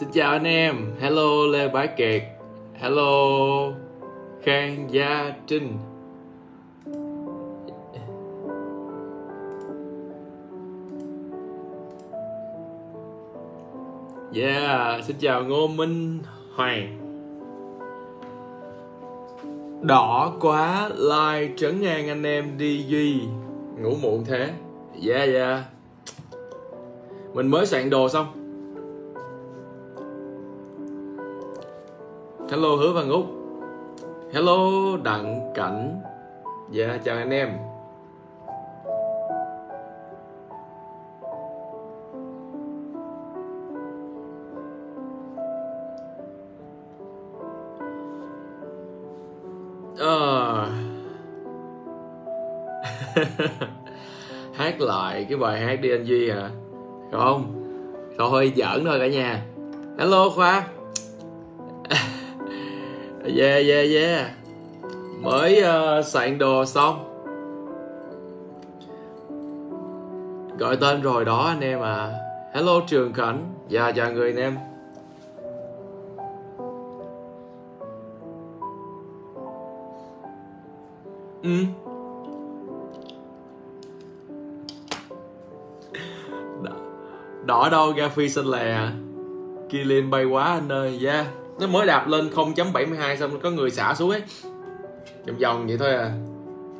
Xin chào anh em. Hello Lê Bá Kiệt. Hello Khang Gia Trinh. Yeah, xin chào Ngô Minh Hoàng. Đỏ quá like trấn ngang anh em đi Duy. Ngủ muộn thế. Yeah yeah. Mình mới soạn đồ xong. Hello, Hứa Văn Úc Hello, Đặng Cảnh. Dạ chào anh em. Ờ. Hát lại cái bài hát đi anh Duy hả? Không? Thôi, giỡn thôi cả nhà. Hello, khoa yeah yeah yeah. Mới uh, soạn đồ xong. Gọi tên rồi đó anh em à. Hello trường khánh. Dạ chào người anh em. Ừ. Đỏ, đỏ đâu ga phi xanh lè à. Kilin bay quá anh ơi yeah nó mới đạp lên 0.72 xong có người xả xuống ấy. Vòng vòng vậy thôi à.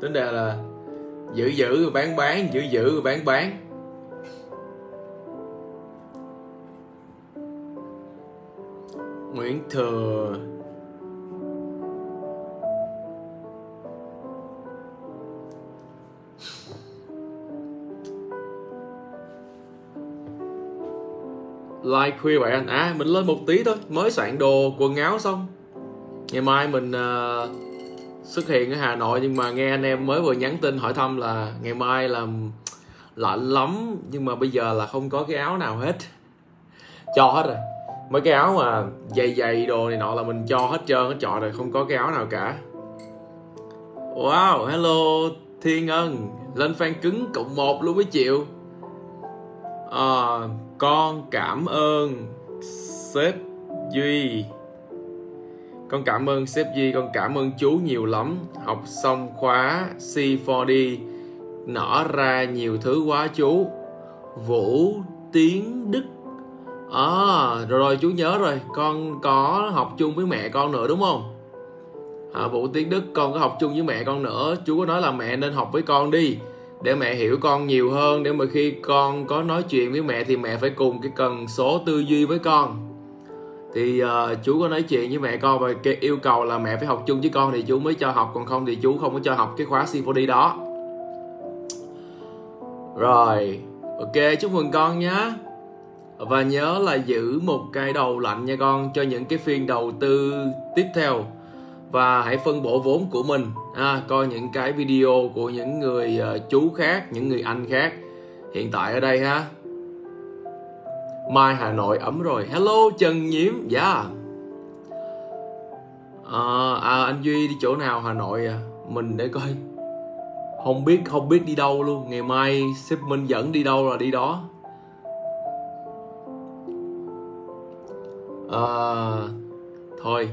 Tính đề là giữ giữ rồi bán bán, giữ giữ rồi bán bán. Nguyễn Thừa like khuya vậy anh à mình lên một tí thôi mới soạn đồ quần áo xong. Ngày mai mình uh, xuất hiện ở hà nội nhưng mà nghe anh em mới vừa nhắn tin hỏi thăm là ngày mai là lạnh lắm nhưng mà bây giờ là không có cái áo nào hết. Cho hết rồi. Mấy cái áo mà dày dày đồ này nọ là mình cho hết trơn hết trọi rồi không có cái áo nào cả. Wow hello thiên ân lên fan cứng cộng một luôn với chịu à, con cảm ơn sếp duy. Con cảm ơn sếp duy con cảm ơn chú nhiều lắm. Học xong khóa C4D nở ra nhiều thứ quá chú. Vũ tiến đức. À rồi, rồi chú nhớ rồi. Con có học chung với mẹ con nữa đúng không? À, vũ tiến đức con có học chung với mẹ con nữa. Chú có nói là mẹ nên học với con đi để mẹ hiểu con nhiều hơn để mà khi con có nói chuyện với mẹ thì mẹ phải cùng cái cần số tư duy với con. Thì uh, chú có nói chuyện với mẹ con và cái yêu cầu là mẹ phải học chung với con thì chú mới cho học còn không thì chú không có cho học cái khóa symphony đó. Rồi ok chúc mừng con nhé. Và nhớ là giữ một cái đầu lạnh nha con cho những cái phiên đầu tư tiếp theo và hãy phân bổ vốn của mình. À, coi những cái video của những người uh, chú khác những người anh khác. Hiện tại ở đây ha. Mai hà nội ấm rồi. Hello trần nhiễm. Dạ. Yeah. à, à, anh duy đi chỗ nào? Hà nội à. Mình để coi. Không biết không biết đi đâu luôn. Ngày mai sếp minh dẫn đi đâu là đi đó. À, thôi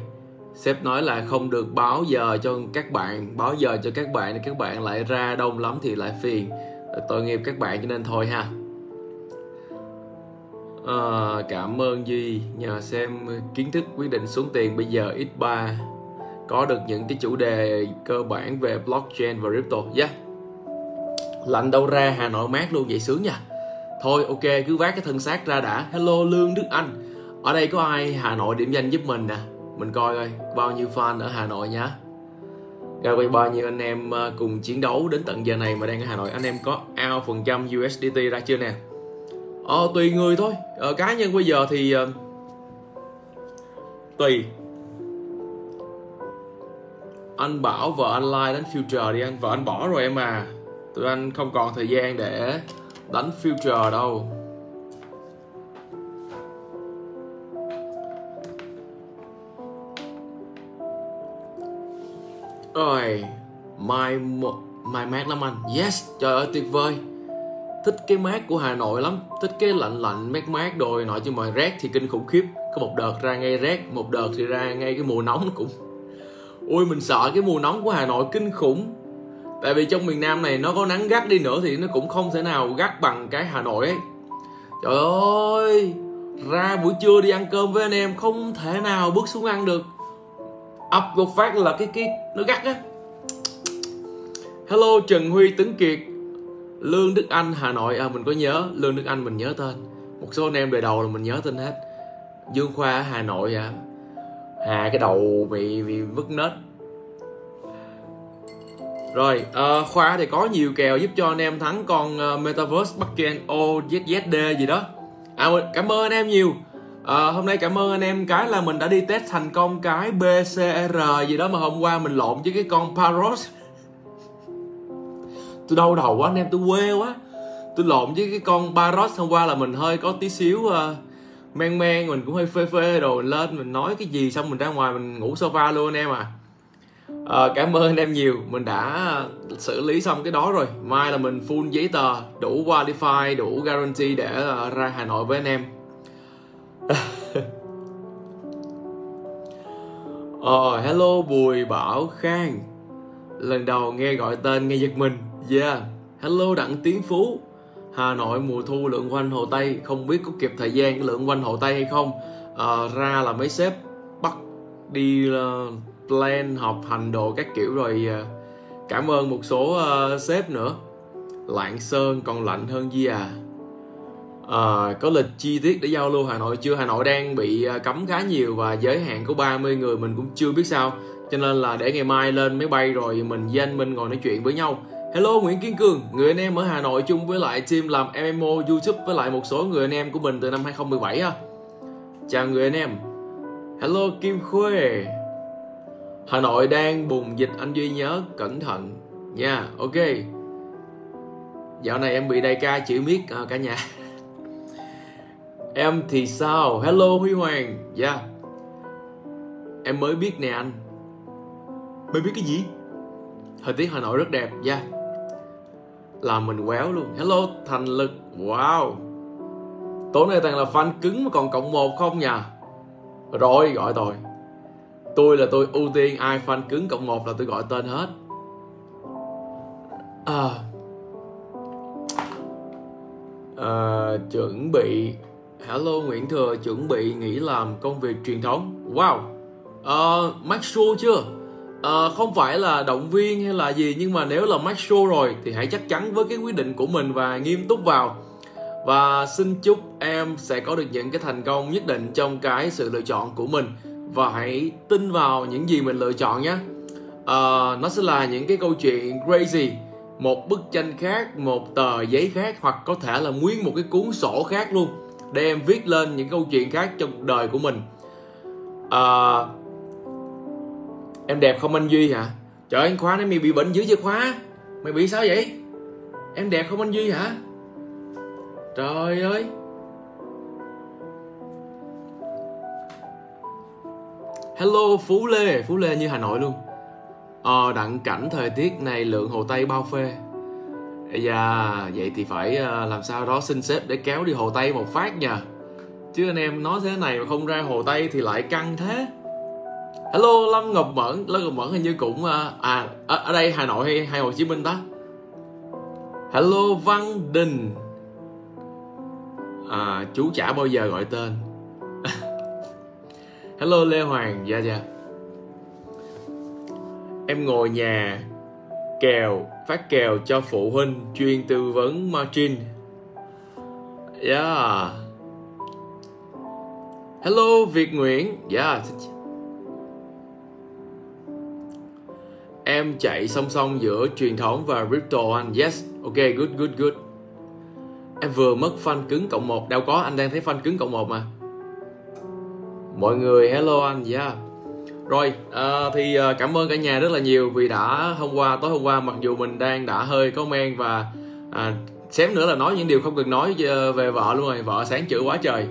sếp nói là không được báo giờ cho các bạn báo giờ cho các bạn thì các bạn lại ra đông lắm thì lại phiền. Tội nghiệp các bạn cho nên thôi ha. À, cảm ơn duy. Nhờ xem kiến thức quyết định xuống tiền bây giờ x3 có được những cái chủ đề cơ bản về blockchain và crypto. Yeah lạnh đâu ra hà nội mát luôn vậy sướng nha. Thôi ok cứ vác cái thân xác ra đã. Hello lương đức anh. Ở đây có ai hà nội điểm danh giúp mình nè? Mình coi coi bao nhiêu fan ở Hà Nội nhá. Ra coi bao nhiêu anh em ờ, cùng chiến đấu đến tận giờ này mà đang ở Hà Nội. Anh em có ao phần trăm USDT ra chưa nè? Ờ tùy người thôi. Ờ, cá nhân bây giờ thì uh, tùy. Anh bảo vợ anh like đánh future đi anh. Vợ anh bỏ rồi em à. Tụi anh không còn thời gian để đánh future đâu. Rồi Mai Mai mát lắm anh. Yes, Trời ơi, tuyệt vời. Thích cái mát của Hà Nội lắm. Thích cái lạnh lạnh mát mát đồi nọ, chứ mà rét thì kinh khủng khiếp. Có một đợt ra ngay rét một đợt thì ra ngay cái mùa nóng cũng. Ui, mình sợ cái mùa nóng của hà nội kinh khủng. Tại vì trong miền nam này nó có nắng gắt đi nữa thì nó cũng không thể nào gắt bằng cái hà nội ấy. Trời ơi, ra buổi trưa đi ăn cơm với anh em không thể nào bước xuống ăn được ập một phát là cái cái nó gắt á. Hello trần huy tấn kiệt. Lương đức anh hà nội. À mình có nhớ lương đức anh mình nhớ tên. Một số anh em đời đầu là mình nhớ tên hết. Dương khoa ở hà nội à. Hà cái đầu bị bị vứt nết. Rồi uh, khoa thì có nhiều kèo giúp cho anh em thắng con uh, metaverse bucket OZZD gì đó. À cảm ơn anh em nhiều à, hôm nay cảm ơn anh em cái là mình đã đi test thành công cái BCR gì đó mà hôm qua mình lộn với cái con Paros. Tôi đau đầu quá anh em tôi quê quá. Tôi lộn với cái con Paros hôm qua là mình hơi có tí xíu uh, men men mình cũng hơi phê phê đồ lên mình nói cái gì xong mình ra ngoài mình ngủ sofa luôn anh em à. À, cảm ơn anh em nhiều mình đã xử lý xong cái đó rồi. Mai là mình full giấy tờ đủ qualify đủ guarantee để uh, ra hà nội với anh em. ờ hello bùi bảo khang. Lần đầu nghe gọi tên nghe giật mình. Yeah hello đặng tiến phú. Hà nội mùa thu lượng quanh hồ tây không biết có kịp thời gian lượng quanh hồ tây hay không. À, ra là mấy sếp bắt đi uh, plan học hành đồ các kiểu rồi uh, cảm ơn một số uh, sếp nữa. Lạng sơn còn lạnh hơn gì à À, có lịch chi tiết để giao lưu Hà Nội chưa? Hà Nội đang bị à, cấm khá nhiều và giới hạn có 30 người mình cũng chưa biết sao. Cho nên là để ngày mai lên máy bay rồi mình với anh Minh ngồi nói chuyện với nhau. Hello Nguyễn Kiên Cường, người anh em ở Hà Nội chung với lại team làm MMO YouTube với lại một số người anh em của mình từ năm 2017 ha. À. Chào người anh em. Hello Kim Khuê. Hà Nội đang bùng dịch anh Duy nhớ cẩn thận nha. Yeah, ok. Dạo này em bị đại ca chữ miết à, cả nhà. em thì sao? Hello Huy Hoàng. Dạ. Yeah. Em mới biết nè anh. Mới biết cái gì? Thời tiết Hà Nội rất đẹp. Dạ. Yeah làm mình quéo luôn hello thành lực wow tối nay toàn là fan cứng mà còn cộng một không nhỉ rồi gọi tôi tôi là tôi ưu tiên ai fan cứng cộng một là tôi gọi tên hết à, à, chuẩn bị hello nguyễn thừa chuẩn bị nghỉ làm công việc truyền thống. Wow. Ờ, uh, Max Show chưa? À, không phải là động viên hay là gì nhưng mà nếu là max show rồi thì hãy chắc chắn với cái quyết định của mình và nghiêm túc vào. Và xin chúc em sẽ có được những cái thành công nhất định trong cái sự lựa chọn của mình. Và hãy tin vào những gì mình lựa chọn nhé. À, nó sẽ là những cái câu chuyện crazy. Một bức tranh khác một tờ giấy khác hoặc có thể là nguyên một cái cuốn sổ khác luôn để em viết lên những câu chuyện khác trong cuộc đời của mình à, Em đẹp không anh Duy hả? Trời anh Khoa nói mày bị bệnh dữ vậy Khoa Mày bị sao vậy? Em đẹp không anh Duy hả? Trời ơi Hello Phú Lê Phú Lê như Hà Nội luôn Ờ đặng cảnh thời tiết này lượng Hồ Tây bao phê Dạ Vậy thì phải ờ, làm sao đó xin xếp để kéo đi Hồ Tây một phát nha Chứ anh em nói thế này mà không ra Hồ Tây thì lại căng thế. Hello lâm ngọc mẫn. Lâm ngọc mẫn hình như cũng à, à ở, ở đây hà nội hay hay hồ chí minh ta? Hello văn đình. À chú chả bao giờ gọi tên. Hello lê hoàng. Dạ dạ. Em ngồi nhà kèo, phát kèo cho phụ huynh chuyên tư vấn margin yeah. Hello, việt nguyễn. Yeah. Em chạy song song giữa truyền thống và crypto anh. Yes. Ok, good good good. Em vừa mất fan cứng cộng một. Đâu có, anh đang thấy fan cứng cộng một mà. Mọi người, hello anh. Yeah rồi à, thì ờ, cảm ơn cả nhà rất là nhiều vì đã hôm qua tối hôm qua mặc dù mình đang đã hơi có men và à, xém nữa là nói những điều không cần nói ờ, về vợ luôn rồi. Vợ sáng chửi quá trời.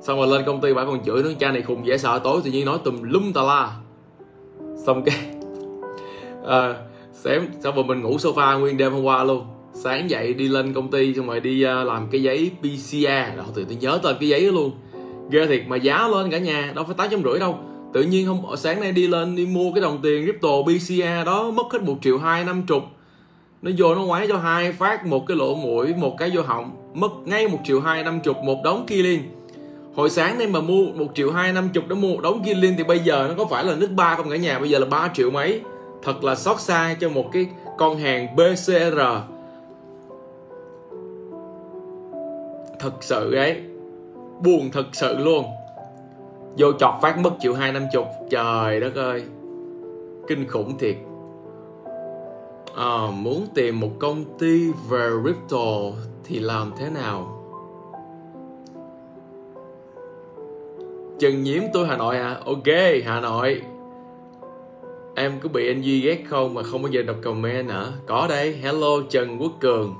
Xong rồi lên công ty bà còn chửi nữa cha này khùng dễ sợ tối tự nhiên nói tùm lum tà la. Xong cái à, xém xong rồi mình ngủ sofa nguyên đêm hôm qua luôn. Sáng dậy đi lên công ty xong rồi đi làm cái giấy PCR rồi từ tôi nhớ tên cái giấy đó luôn. Ghê thiệt mà giá lên cả nhà đâu phải tám trăm rưỡi đâu tự nhiên không sáng nay đi lên đi mua cái đồng tiền crypto BCA đó, mất hết một triệu hai năm chục. Nó vô nó ngoái cho hai phát, một cái lỗ mũi, một cái vô họng. Mất ngay một triệu hai năm chục, một đống kia liên hồi sáng nay mà mua một triệu hai năm chục đó, mua một đống kia liên thì bây giờ nó có phải là nước ba không cả nhà? Bây giờ là 3 triệu mấy? Thật là xót xa cho một cái con hàng BCR thật sự ấy. Buồn thật sự luôn vô chọt phát mất triệu hai năm chục. Trời đất ơi. Kinh khủng thiệt. À, muốn tìm một công ty về crypto thì làm thế nào? Trần Nhiễm tôi Hà Nội à Ok Hà Nội. Em có bị anh Duy ghét không mà không bao giờ đọc comment hả? Có đây. Hello Trần Quốc Cường.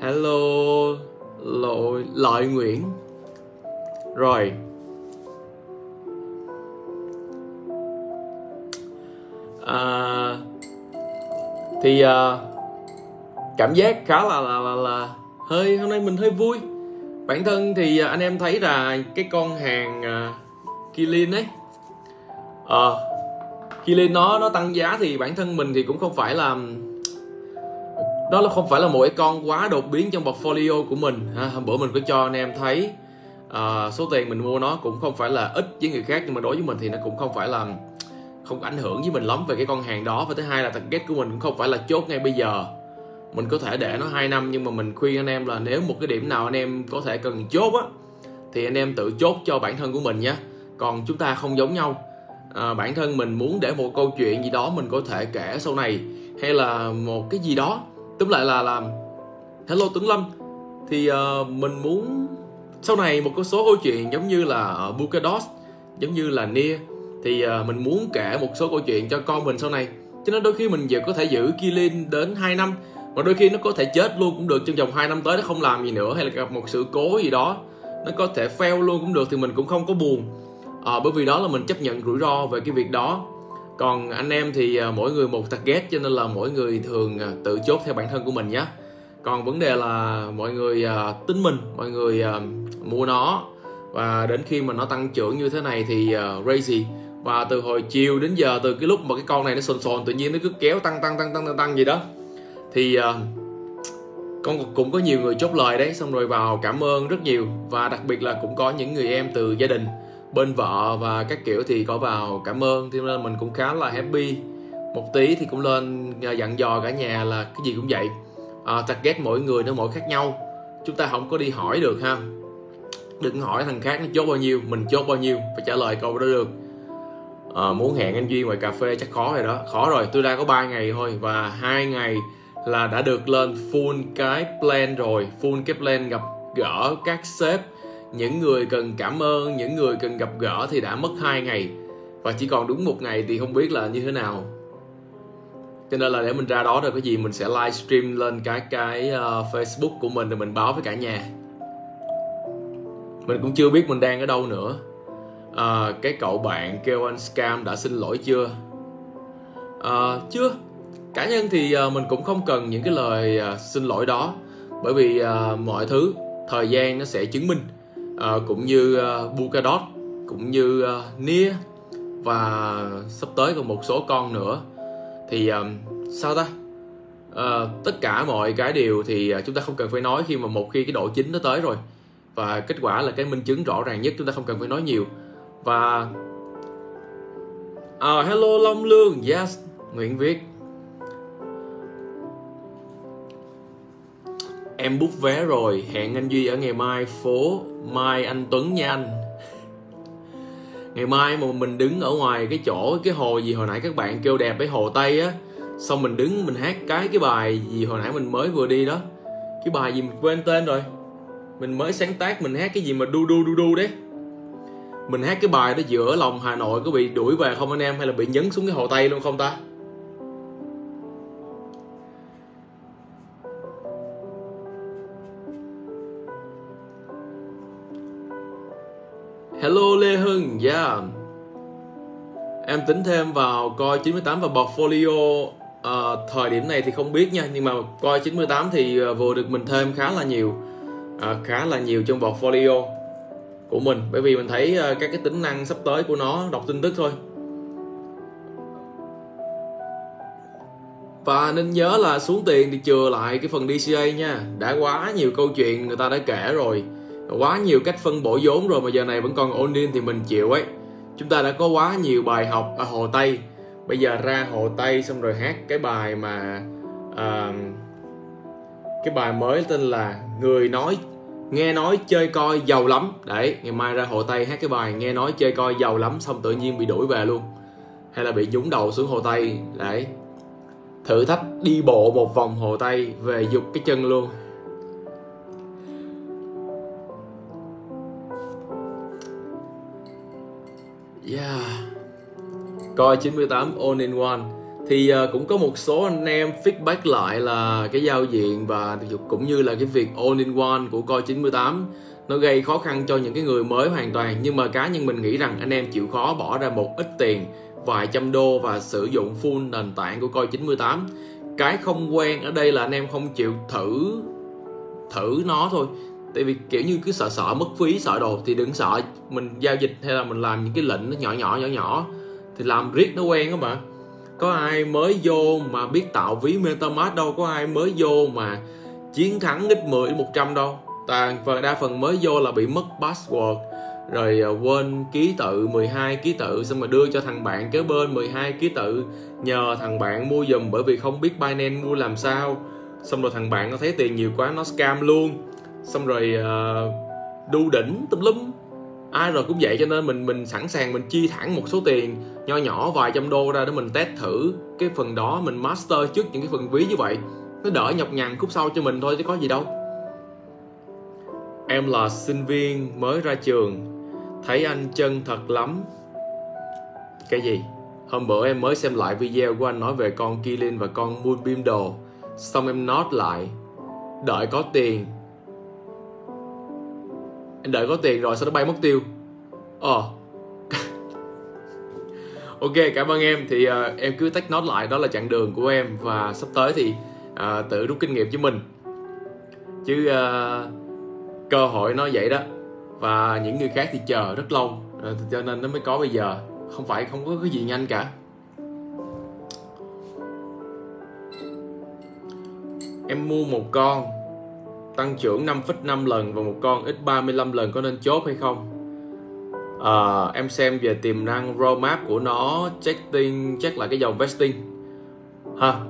Hello Lợi, Lợi Nguyễn. Rồi. À, Thì à, Cảm giác khá là, là, là, là Hơi hôm nay mình hơi vui bản thân thì à, anh em thấy là cái con hàng à, Kilin ấy à, Kilin nó nó tăng giá thì bản thân mình thì cũng không phải là đó là không phải là một cái con quá đột biến trong portfolio của mình ha. hôm bữa mình có cho anh em thấy à, số tiền mình mua nó cũng không phải là ít với người khác nhưng mà đối với mình thì nó cũng không phải là không ảnh hưởng với mình lắm về cái con hàng đó. Và thứ hai là target của mình cũng không phải là chốt ngay bây giờ. Mình có thể để nó 2 năm nhưng mà mình khuyên anh em là nếu một cái điểm nào anh em có thể cần chốt á thì anh em tự chốt cho bản thân của mình nhé. Còn chúng ta không giống nhau. À, bản thân mình muốn để một câu chuyện gì đó mình có thể kể sau này hay là một cái gì đó. Tức lại là làm hello tuấn lâm. Thì uh, mình muốn sau này một số câu chuyện giống như là ở Bukados giống như là Nia thì uh, mình muốn kể một số câu chuyện cho con mình sau này. Cho nên đôi khi mình vừa có thể giữ Kilin đến 2 năm và đôi khi nó có thể chết luôn cũng được trong vòng 2 năm tới nó không làm gì nữa hay là gặp một sự cố gì đó. Nó có thể fail luôn cũng được thì mình cũng không có buồn. À, bởi vì đó là mình chấp nhận rủi ro về cái việc đó. Còn anh em thì à, mỗi người một target cho nên là mỗi người thường à, tự chốt theo bản thân của mình nhé. Còn vấn đề là mọi người tính mình mọi người mua nó. Và đến khi mà nó tăng trưởng như thế này thì uh, crazy và từ hồi chiều đến giờ từ cái lúc mà cái con này nó sồn sồn tự nhiên nó cứ kéo tăng tăng tăng tăng tăng tăng gì đó. Thì uh, con cũng có nhiều người chốt lời đấy xong rồi vào cảm ơn rất nhiều. Và đặc biệt là cũng có những người em từ gia đình bên vợ và các kiểu thì có vào cảm ơn. Thế nên mình cũng khá là happy. Một tí thì cũng lên ờ, dặn dò cả nhà là cái gì cũng vậy. À, target mỗi người nó mỗi khác nhau. Chúng ta không có đi hỏi được ha. Đừng hỏi thằng khác nó chốt bao nhiêu mình chốt bao nhiêu phải trả lời câu đó được à, muốn hẹn anh duy ngoài cà phê chắc khó rồi đó. Khó rồi tôi đang có 3 ngày thôi và hai ngày là đã được lên full cái plan rồi. Full cái plan gặp gỡ các sếp. Những người cần cảm ơn những người cần gặp gỡ thì đã mất hai ngày. Và chỉ còn đúng một ngày thì không biết là như thế nào. Cho nên là để mình ra đó rồi cái gì mình sẽ livestream lên cái cái uh, Facebook của mình rồi mình báo với cả nhà. Mình cũng chưa biết mình đang ở đâu nữa à, cái cậu bạn kêu anh scam đã xin lỗi chưa? À, chưa. Cá nhân thì à, mình cũng không cần những cái lời à, xin lỗi đó bởi vì à, mọi thứ thời gian nó sẽ chứng minh à, cũng như à, Bukadot cũng như à, Nia và sắp tới còn một số con nữa. Thì à, sao ta? À, tất cả mọi cái điều thì chúng ta không cần phải nói khi mà một khi cái độ chính nó tới rồi. Và kết quả là cái minh chứng rõ ràng nhất chúng ta không cần phải nói nhiều và uh, hello Long Lương yes Nguyễn Viết. Em bút vé rồi hẹn anh duy ở ngày mai phố mai anh tuấn nha anh. Ngày mai mà mình đứng ở ngoài cái chỗ cái hồ gì hồi nãy các bạn kêu đẹp cái hồ tây á. Xong mình đứng mình hát cái cái bài gì hồi nãy mình mới vừa đi đó. Cái bài gì mình quên tên rồi? Mình mới sáng tác mình hát cái gì mà đu đu đu đu đấy mình hát cái bài đó giữa lòng hà nội có bị đuổi về không anh em hay là bị nhấn xuống cái hồ tây luôn không ta? Hello Lê Hưng, yeah Em tính thêm vào coi 98 và portfolio. À, Thời điểm này thì không biết nha Nhưng mà coi 98 thì à, vừa được mình thêm khá là nhiều. À, Khá là nhiều trong portfolio của mình. Bởi vì mình thấy ờ, các cái tính năng sắp tới của nó đọc tin tức thôi. Và nên nhớ là xuống tiền thì chừa lại cái phần DCA nha. Đã quá nhiều câu chuyện người ta đã kể rồi. Quá nhiều cách phân bổ vốn rồi mà giờ này vẫn còn ôn in thì mình chịu ấy. Chúng ta đã có quá nhiều bài học ở hồ tây. Bây giờ ra hồ tây xong rồi hát cái bài mà uh, cái bài mới tên là người nói nghe nói chơi coi giàu lắm. Đấy, ngày mai ra hồ tây hát cái bài nghe nói chơi coi giàu lắm xong tự nhiên bị đuổi về luôn. Hay là bị nhúng đầu xuống hồ tây. Đấy. Thử thách đi bộ một vòng hồ tây về dục cái chân luôn. Yeah. Coi 98 all in one thì uh, cũng có một số anh em feedback lại là cái giao diện và cũng như là cái việc all in one của coi 98 nó gây khó khăn cho những cái người mới hoàn toàn. Nhưng mà cá nhân mình nghĩ rằng anh em chịu khó bỏ ra một ít tiền vài trăm đô và sử dụng full nền tảng của coi 98 cái không quen ở đây là anh em không chịu thử thử nó thôi. Tại vì kiểu như cứ sợ sợ mất phí sợ đồ thì đừng sợ mình giao dịch hay là mình làm những cái lệnh nó nhỏ nhỏ nhỏ nhỏ. Thì làm riết nó quen đó bạn có ai mới vô mà biết tạo ví metamask đâu? Có ai mới vô mà chiến thắng ít 10 100 đâu? Toàn và đa phần mới vô là bị mất password. Rồi à, quên ký tự 12 ký tự xong rồi đưa cho thằng bạn kế bên 12 ký tự. Nhờ thằng bạn mua dùm bởi vì không biết Binance mua làm sao. Xong rồi thằng bạn nó thấy tiền nhiều quá nó scam luôn. Xong rồi uh, đu đỉnh tùm lum ai rồi cũng vậy cho nên mình mình sẵn sàng mình chi thẳng một số tiền nho nhỏ vài trăm đô ra để mình test thử cái phần đó, mình master trước những cái phần ví như vậy. Nó đỡ nhọc nhằn khúc sau cho mình thôi chứ có gì đâu. Em là sinh viên mới ra trường. Thấy anh chân thật lắm. Cái gì? Hôm bữa em mới xem lại video của anh nói về con Kilin và con Moonbeam đồ. Xong em note lại. Đợi có tiền anh đợi có tiền rồi sau đó bay mất tiêu? Ờ. Ok cảm ơn em. Thì uh, em cứ tách nốt lại đó là chặng đường của em và sắp tới thì uh, tự rút kinh nghiệm cho mình. Chứ uh, cơ hội nó vậy đó. Và những người khác thì chờ rất lâu uh, cho nên nó mới có bây giờ. Không phải không có cái gì nhanh cả. Em mua một con tăng trưởng 5,5 lần và một con x 35 lần có nên chốt hay không? À, em xem về tiềm năng roadmap của nó checking chắc là cái dòng vesting. Ha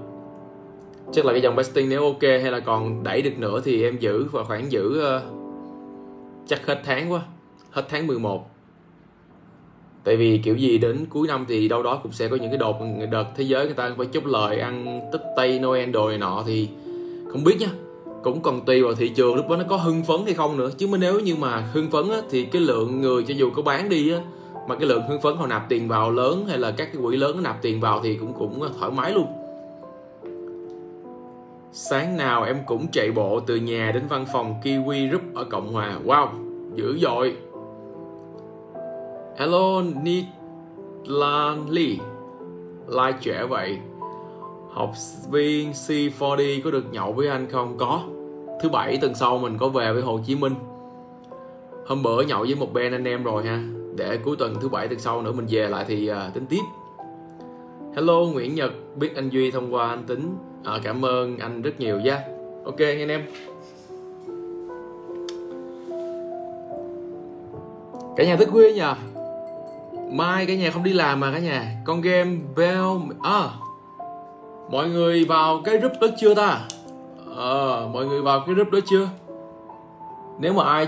chắc là cái dòng vesting nếu ok hay là còn đẩy được nữa thì em giữ và khoảng giữ uh, chắc hết tháng quá hết tháng 11 tại vì kiểu gì đến cuối năm thì đâu đó cũng sẽ có những cái đột đợt thế giới người ta phải chúc lời ăn tết tây noel đồ này nọ thì không biết nha cũng còn tùy vào thị trường lúc đó nó có hưng phấn hay không nữa. Chứ mà nếu như mà hưng phấn á, thì cái lượng người cho dù có bán đi á, mà cái lượng hưng phấn họ nạp tiền vào lớn hay là các cái quỹ lớn nạp tiền vào thì cũng cũng thoải mái luôn. Sáng nào em cũng chạy bộ từ nhà đến văn phòng Kiwi Group ở Cộng Hòa. Wow dữ dội. Hello Nitlan Lee. Like trẻ vậy học viên C4D có được nhậu với anh không? Có. Thứ bảy tuần sau mình có về với Hồ Chí Minh. Hôm bữa nhậu với một bên anh em rồi ha. Để cuối tuần thứ bảy tuần sau nữa mình về lại thì uh, tính tiếp. Hello Nguyễn Nhật. Biết anh Duy thông qua anh tính. À, cảm ơn anh rất nhiều nha. Ok anh em. Cả nhà thức khuya nhờ. Mai cả nhà không đi làm mà cả nhà. Con game Bell à mọi người vào cái group đó chưa ta? À, mọi người vào cái group đó chưa? Nếu mà ai